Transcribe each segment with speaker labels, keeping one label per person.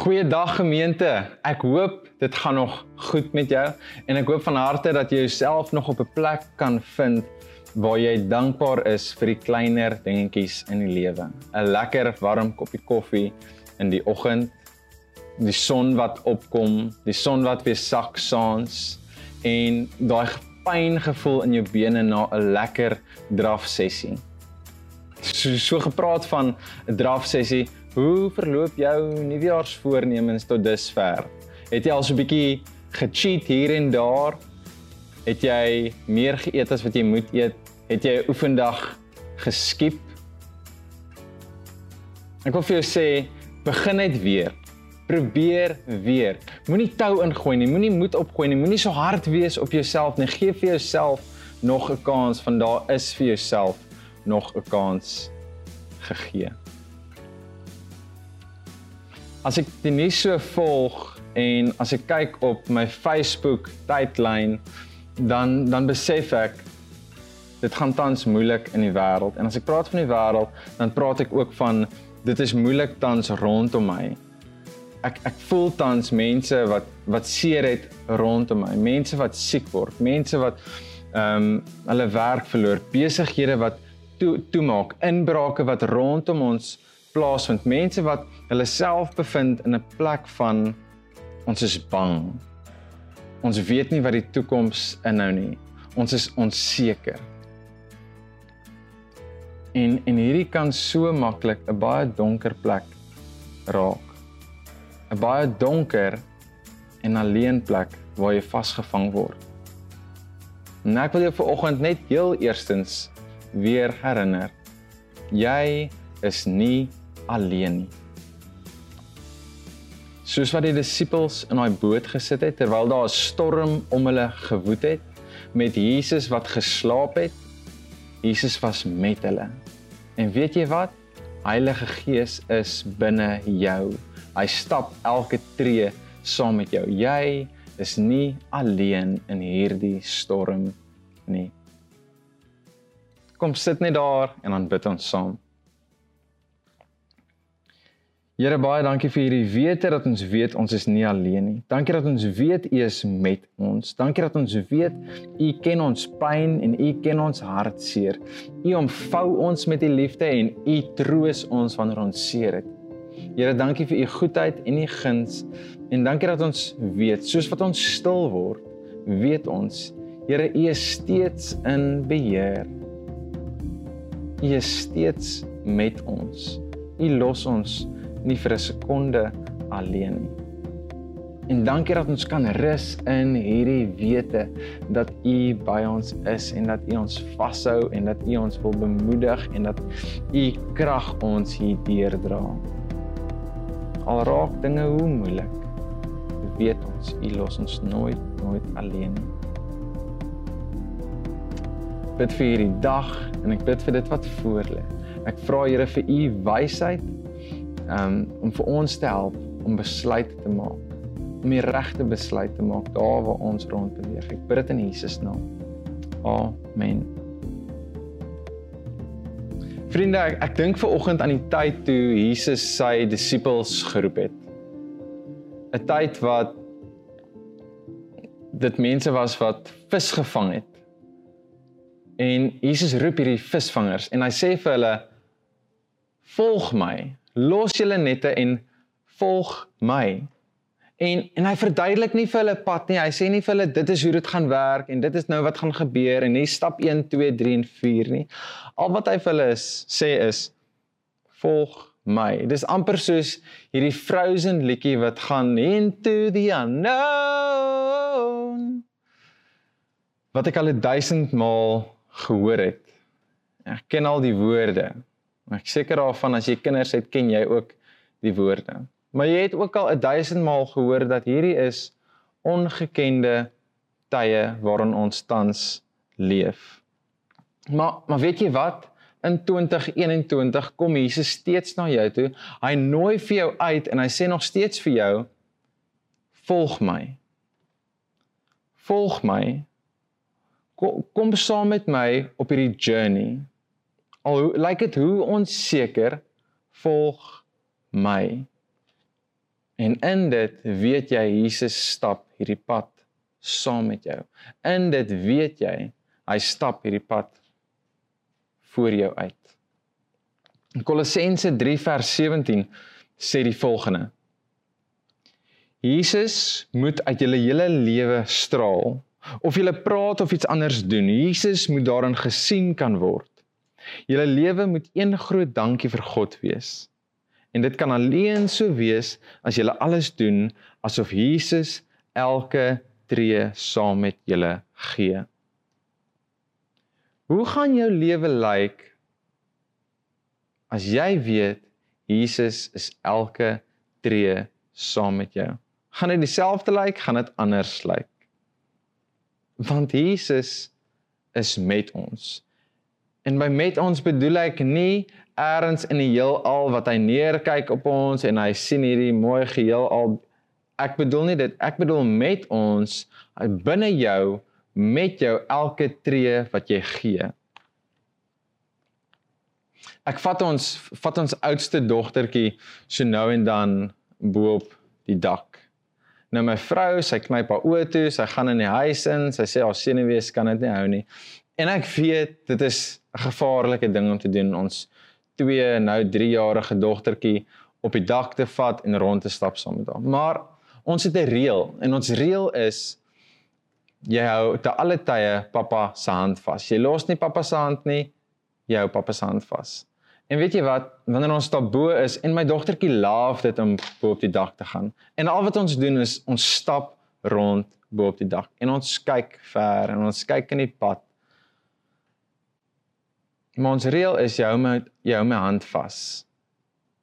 Speaker 1: Goeiedag gemeente. Ek hoop dit gaan nog goed met jou en ek hoop van harte dat jy jouself nog op 'n plek kan vind waar jy dankbaar is vir die kleiner dingetjies in die lewe. 'n Lekker warm koppie koffie in die oggend, die son wat opkom, die son wat weer sak saans en daai pyn gevoel in jou bene na 'n lekker draf sessie. So so gepraat van 'n draf sessie Hoe verloop jou nuwejaarsvoornemens tot dusver? Het jy al so 'n bietjie gecheat hier en daar? Het jy meer geëet as wat jy moet eet? Het jy 'n oefendag geskiep? Ek wil vir jou sê, begin net weer. Probeer weer. Moenie tou ingooi nie, moenie moed opgooi nie, moenie so hard wees op jouself nie. Geef vir jouself nog 'n kans van daar is vir jouself nog 'n kans gegee as ek die nuus so volg en as ek kyk op my Facebook tydlyn dan dan besef ek dit gaan tans moeilik in die wêreld en as ek praat van die wêreld dan praat ek ook van dit is moeilik tans rondom my. Ek ek voel tans mense wat wat seer het rondom my. Mense wat siek word. Mense wat ehm um, hulle werk verloor. Besighede wat toe toemaak. Inbrake wat rondom ons plaasvind. Mense wat hulle self bevind in 'n plek van ons is bang. Ons weet nie wat die toekoms inhou nie. Ons is onseker. En en hierdie kan so maklik 'n baie donker plek raak. 'n Baie donker en alleen plek waar jy vasgevang word. En ek wil jou vanoggend net heel eerstens weer herinner. Jy is nie alleen nie. Soos wat die disippels in daai boot gesit het terwyl daar 'n storm om hulle gewoed het met Jesus wat geslaap het, Jesus was met hulle. En weet jy wat? Heilige Gees is binne jou. Hy stap elke tree saam met jou. Jy is nie alleen in hierdie storm nie. Kom sit net daar en dan bid ons saam. Here baie dankie vir hierdie wete dat ons weet ons is nie alleen nie. Dankie dat ons weet U is met ons. Dankie dat ons weet U ken ons pyn en U ken ons hartseer. U omvou ons met U liefde en U troos ons wanneer ons seer het. Here, dankie vir U goedheid en U guns en dankie dat ons weet soos wat ons stil word, weet ons Here, U is steeds in beheer. U is steeds met ons. U los ons nie vir 'n sekonde alleen nie. En dankie dat ons kan rus in hierdie wete dat U by ons is en dat U ons vashou en dat U ons wil bemoedig en dat U krag ons hier deurdra. Al raak dinge hoe moeilik, weet ons U los ons nooit nooit alleen nie. Bid vir hierdie dag en ek bid vir dit wat voor lê. Ek vra Here vir U wysheid um, om vir ons te help om besluite te maak om die regte besluit te maak daar waar ons rond beweeg. Ek bid dit in Jesus naam. Amen. Vriende, ek, ek dink ver oggend aan die tyd toe Jesus sy disippels geroep het. 'n Tyd wat dit mense was wat vis gevang het. En Jesus roep hierdie visvangers en hy sê vir hulle: "Volg my." Los julle nette en volg my. En en hy verduidelik nie vir hulle pad nie. Hy sê nie vir hulle dit is hoe dit gaan werk en dit is nou wat gaan gebeur en nie stap 1 2 3 en 4 nie. Al wat hy vir hulle is, sê is volg my. Dis amper soos hierdie Frozen liedjie wat gaan into the unknown. Wat ek al 1000 maal gehoor het. Ek ken al die woorde. Ek seker daarvan as jy kinders het, ken jy ook die woorde. Maar jy het ook al 1000 maal gehoor dat hierdie is ongekende tye waarin ons tans leef. Maar maar weet jy wat? In 2021 kom Jesus steeds na jou toe. Hy nooi vir jou uit en hy sê nog steeds vir jou: "Volg my." Volg my. Kom, kom saam met my op hierdie journey. Al lyk dit hoe onseker volg my. En in dit weet jy Jesus stap hierdie pad saam met jou. In dit weet jy hy stap hierdie pad voor jou uit. In Kolossense 3 vers 17 sê die volgende: Jesus moet uit julle hele lewe straal. Of jy praat of iets anders doen, Jesus moet daarin gesien kan word. Julle lewe moet een groot dankie vir God wees. En dit kan alleen so wees as jy alles doen asof Jesus elke tree saam met julle gee. Hoe gaan jou lewe lyk as jy weet Jesus is elke tree saam met jou? Gaan dit dieselfde lyk, gaan dit anders lyk? Want Jesus is met ons. En by met ons bedoel ek nie eers in die heelal wat hy neerkyk op ons en hy sien hierdie mooi geheel al ek bedoel nie dit. Ek bedoel met ons binne jou met jou elke tree wat jy gee. Ek vat ons vat ons oudste dogtertjie so nou en dan bo op die dak. Nou my vrou sy knyp haar oë toe sy gaan in die huis in sy sê haar senuwees kan dit nie hou nie. En ek weet dit is 'n gevaarlike ding om te doen ons twee nou 3 jarige dogtertjie op die dak te vat en rond te stap saam met haar. Maar ons het 'n reël en ons reël is jy hou te alle tye pappa se hand vas. Jy los nie pappa se hand nie. Jy hou pappa se hand vas. En weet jy wat, wanneer ons daar bo is en my dogtertjie laaf dit om bo op die dak te gaan. En al wat ons doen is ons stap rond bo op die dak en ons kyk ver en ons kyk in die pad Maar ons reël is jy hou my jy hou my hand vas.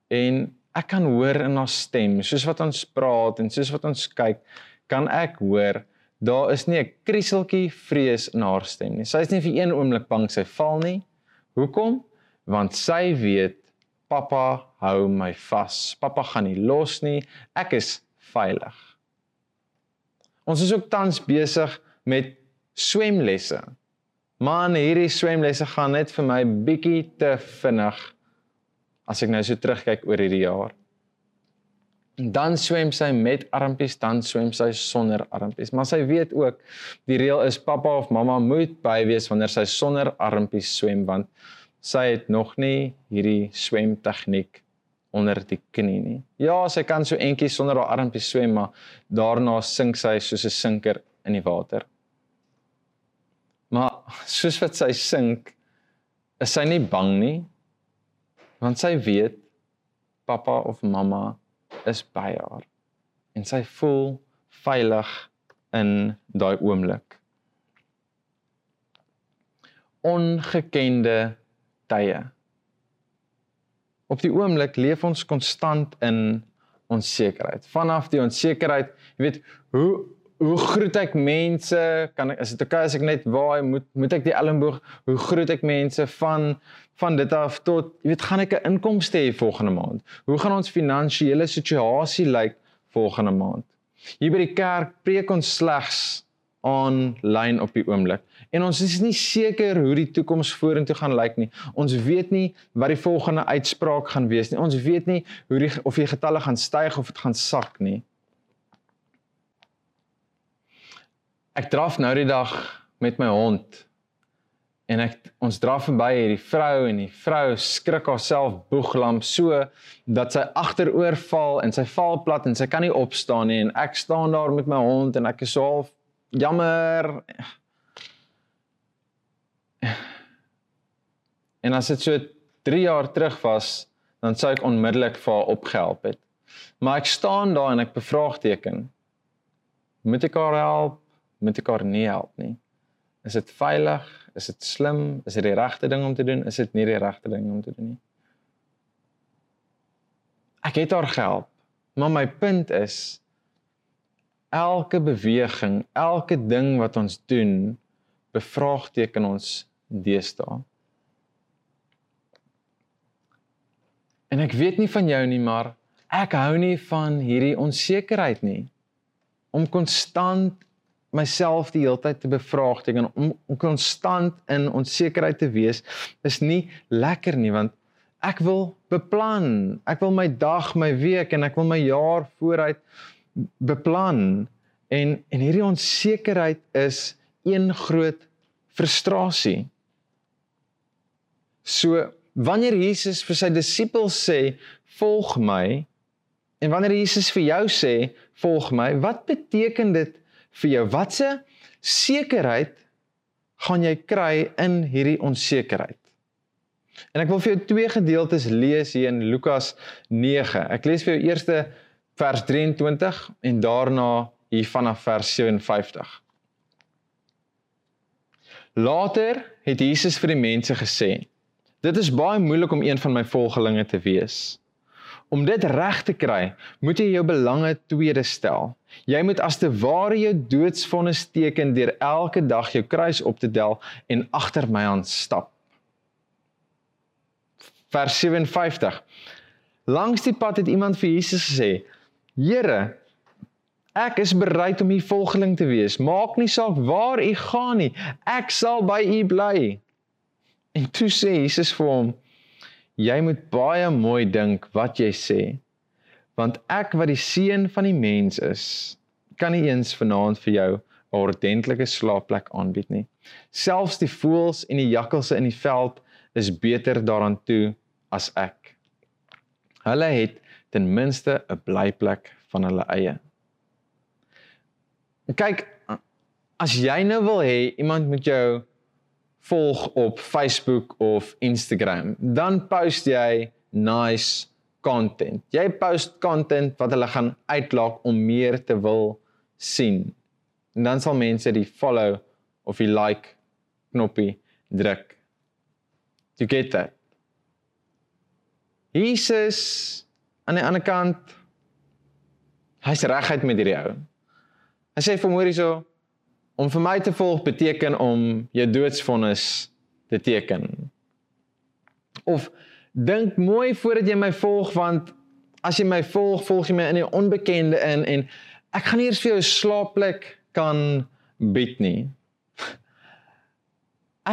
Speaker 1: En ek kan hoor in haar stem, soos wat ons praat en soos wat ons kyk, kan ek hoor daar is nie 'n krieseltjie vrees in haar stem nie. Sy is nie vir een oomblik bang sy val nie. Hoekom? Want sy weet pappa hou my vas. Pappa gaan nie los nie. Ek is veilig. Ons is ook tans besig met swemlesse. Man, hierdie swemlesse gaan net vir my bietjie te vinnig as ek nou so terugkyk oor hierdie jaar. Dan swem sy met armpies, dan swem sy sonder armpies. Maar sy weet ook die reël is pappa of mamma moet by wees wanneer sy sonder armpies swem want sy het nog nie hierdie swemtegniek onder die knie nie. Ja, sy kan so entjies sonder haar armpies swem, maar daarna sink sy soos 'n sinker in die water. Maar soos wat sy sink, is sy nie bang nie. Want sy weet pappa of mamma is by haar en sy voel veilig in daai oomblik. Ongekende tye. Op die oomblik leef ons konstant in onsekerheid. Vanaf die onsekerheid, jy weet, hoe hoe groet ek mense? Kan ek is dit okay as ek net waai? Moet moet ek die elmboog? Hoe groet ek mense van van dit af tot jy weet gaan ek 'n inkomste hê volgende maand? Hoe gaan ons finansiële situasie lyk volgende maand? Hier by die kerk preek ons slegs aanlyn op die oomblik. En ons is nie seker hoe die toekoms vorentoe gaan lyk nie. Ons weet nie wat die volgende uitspraak gaan wees nie. Ons weet nie hoe die of die getalle gaan styg of dit gaan sak nie. Ek draf nou die dag met my hond en ek ons draf verby hierdie vrou en die vrou skrik haarself boeglam so dat sy agteroor val en sy val plat en sy kan nie opstaan nie en ek staan daar met my hond en ek is so half jammer. En as dit so 3 jaar terug was dan sou ek onmiddellik vir haar opgehelp het. Maar ek staan daar en ek bevraagteken moet ek haar help moet ek haar nie help nie. Is dit veilig? Is dit slim? Is dit die regte ding om te doen? Is dit nie die regte ding om te doen nie? Ek het haar gehelp. Maar my punt is elke beweging, elke ding wat ons doen, bevraagteken ons deesdae. En ek weet nie van jou nie, maar ek hou nie van hierdie onsekerheid nie. Om konstant myself die hele tyd te bevraagteken om, om konstant in onsekerheid te wees is nie lekker nie want ek wil beplan. Ek wil my dag, my week en ek wil my jaar vooruit beplan. En en hierdie onsekerheid is een groot frustrasie. So wanneer Jesus vir sy disippels sê, "Volg my," en wanneer Jesus vir jou sê, "Volg my," wat beteken dit vir jou? Watse sekerheid gaan jy kry in hierdie onsekerheid? En ek wil vir jou twee gedeeltes lees hier in Lukas 9. Ek lees vir jou eerste vers 23 en daarna hier vanaf vers 57. Later het Jesus vir die mense gesê: Dit is baie moeilik om een van my volgelinge te wees. Om dit reg te kry, moet jy jou belange tweede stel. Jy moet as te ware jou doodsvonnis teken deur elke dag jou kruis op te del en agter my aan stap. Vers 57. Langs die pad het iemand vir Jesus gesê: "Here, ek is bereid om u volgeling te wees. Maak nie saak waar u gaan nie. Ek sal by u bly." En toe sê Jesus vir hom: Jy moet baie mooi dink wat jy sê, want ek wat die seun van die mens is, kan nie eens vanaand vir jou 'n ordentlike slaapplek aanbied nie. Selfs die voëls en die jakkalse in die veld is beter daaraan toe as ek. Hulle het ten minste 'n blyplek van hulle eie. Kyk, as jy nou wil hê iemand moet jou volg op Facebook of Instagram, dan post jy nice content. Jy post content wat hulle gaan uitlaak om meer te wil sien. En dan sal mense die follow of die like knoppie druk. You get that. Jesus aan die ander kant hy's reguit met hierdie ou. Hy sê vir môre hierso om vir my te volg beteken om jou doodsvonnis te teken. Of dink mooi voordat jy my volg want as jy my volg, volg jy my in die onbekende in en ek gaan eers vir jou 'n slaapplek kan bied nie.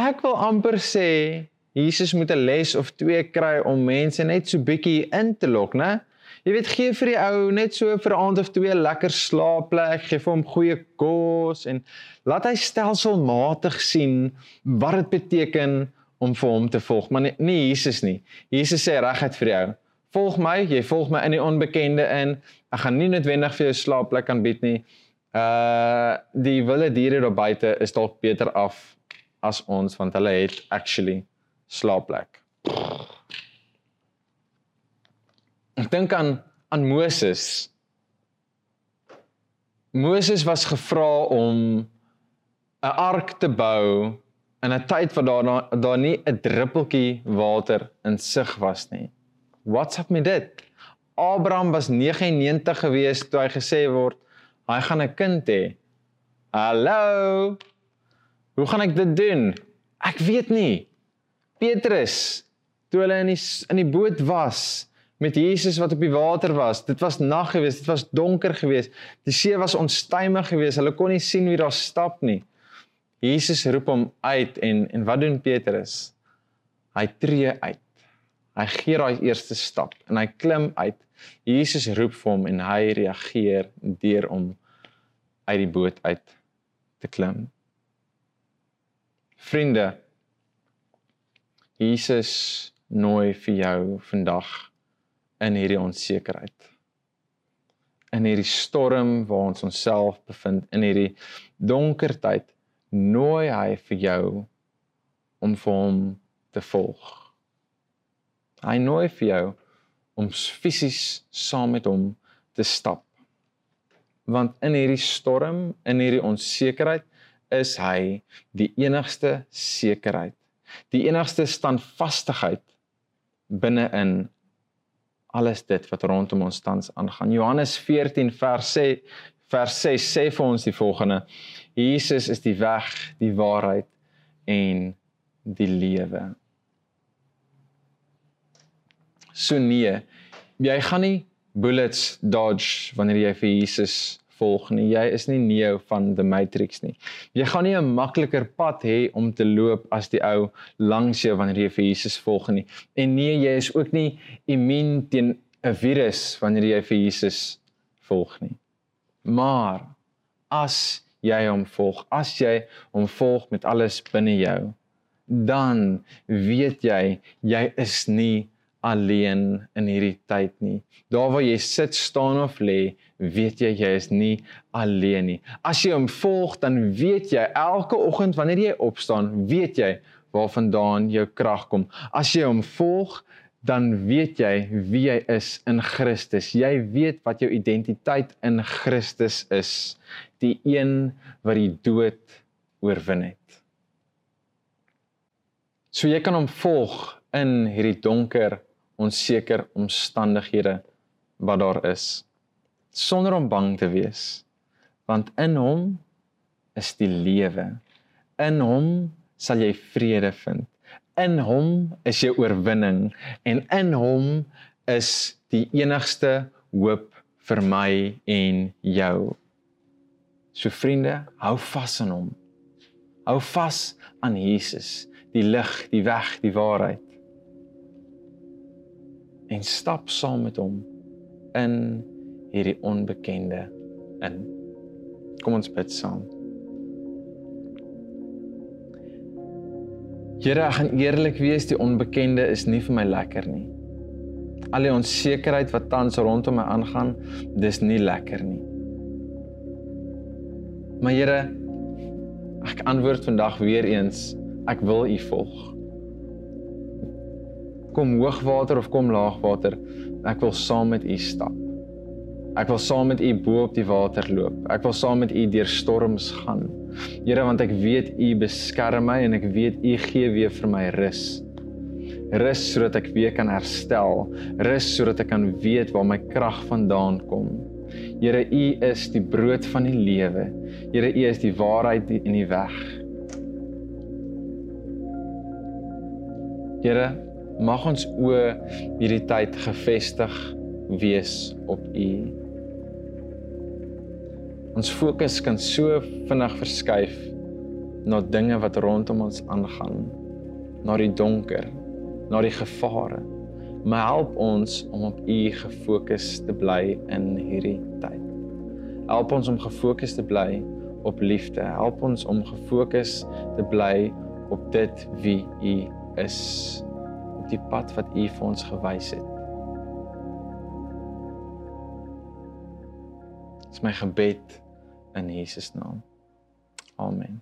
Speaker 1: Ek wil amper sê Jesus moet 'n les of twee kry om mense net so bietjie in te lok, né? Jy weet gee vir die ou net so vir 'n aand of twee lekker slaapplek, gee vir hom goeie kos en laat hy stelselmatig sien wat dit beteken om vir hom te volg. Maar nie, nie Jesus nie. Jesus sê reguit vir jou: "Volg my, jy volg my in die onbekende in. Ek gaan nie noodwendig vir jou slaapplek aanbied nie. Uh die wilde diere daar buite is dalk beter af as ons want hulle het actually slaapplek." Ek dink aan aan Moses. Moses was gevra om 'n ark te bou in 'n tyd wat daar daar nie 'n druppeltjie water in sig was nie. What's up met dit? Abraham was 99 gewees toe hy gesê word hy gaan 'n kind hê. Hallo. Hoe gaan ek dit doen? Ek weet nie. Petrus toe hulle in die in die boot was, met Jesus wat op die water was. Dit was nag geweest, dit was donker geweest. Die see was onstuimig geweest. Hulle kon nie sien wie daar stap nie. Jesus roep hom uit en en wat doen Petrus? Hy tree uit. Hy gee daai eerste stap en hy klim uit. Jesus roep vir hom en hy reageer deur om uit die boot uit te klim. Vriende, Jesus nooi vir jou vandag in hierdie onsekerheid. In hierdie storm waar ons onsself bevind, in hierdie donker tyd, nooi hy vir jou om vir hom te volg. Hy nooi vir jou om fisies saam met hom te stap. Want in hierdie storm, in hierdie onsekerheid, is hy die enigste sekerheid, die enigste standvastigheid binne-in alles dit wat rondom ons tans aangaan. Johannes 14 vers 6 vers 6 sê vir ons die volgende: Jesus is die weg, die waarheid en die lewe. So nee, jy gaan nie bullets dodge wanneer jy vir Jesus volg nie. Jy is nie Neo van The Matrix nie. Jy gaan nie 'n makliker pad hê om te loop as die ou langs jou wanneer jy vir Jesus volg nie. En nee, jy is ook nie immuun teen 'n virus wanneer jy vir Jesus volg nie. Maar as jy hom volg, as jy hom volg met alles binne jou, dan weet jy jy is nie alleen in hierdie tyd nie. Daar waar jy sit, staan of lê, weet jy jy is nie alleen nie. As jy hom volg, dan weet jy elke oggend wanneer jy opstaan, weet jy waarvandaan jou krag kom. As jy hom volg, dan weet jy wie jy is in Christus. Jy weet wat jou identiteit in Christus is, die een wat die dood oorwin het. So jy kan hom volg in hierdie donker onseker omstandighede wat daar is sonder om bang te wees. Want in hom is die lewe. In hom sal jy vrede vind. In hom is jou oorwinning. En in hom is die enigste hoop vir my en jou. So vriende hou vas aan hom. Hou vas aan Jesus. Die lig die weg die waarheid en stap saam met hom in hierdie onbekende in. Kom ons bid saam. Here, ek gaan eerlik wees, die onbekende is nie vir my lekker nie. Al die onsekerheid wat tans rondom my aangaan, dis nie lekker nie. Maar Here, ek antwoord vandag weer eens, ek wil U volg kom hoogwater of kom laagwater, ek wil saam met u stap. Ek wil saam met u bo op die water loop. Ek wil saam met u deur storms gaan. Here, want ek weet u beskerm my en ek weet u gee weer vir my rus. Rus sodat ek weer kan herstel. Rus sodat ek kan weet waar my krag vandaan kom. Here, u is die brood van die lewe. Here, u is die waarheid en die weg. Here, mag ons o hierdie tyd gefestig wees op U. Ons fokus kan so vinnig verskuif na dinge wat rondom ons aangaan, na die donker, na die gevare. Maar help ons om op U gefokus te bly in hierdie tyd. Help ons om gefokus te bly op liefde. Help ons om gefokus te bly op dit wie U is op die pad wat U vir ons gewys het. Dis my gebed in Jesus naam. Amen.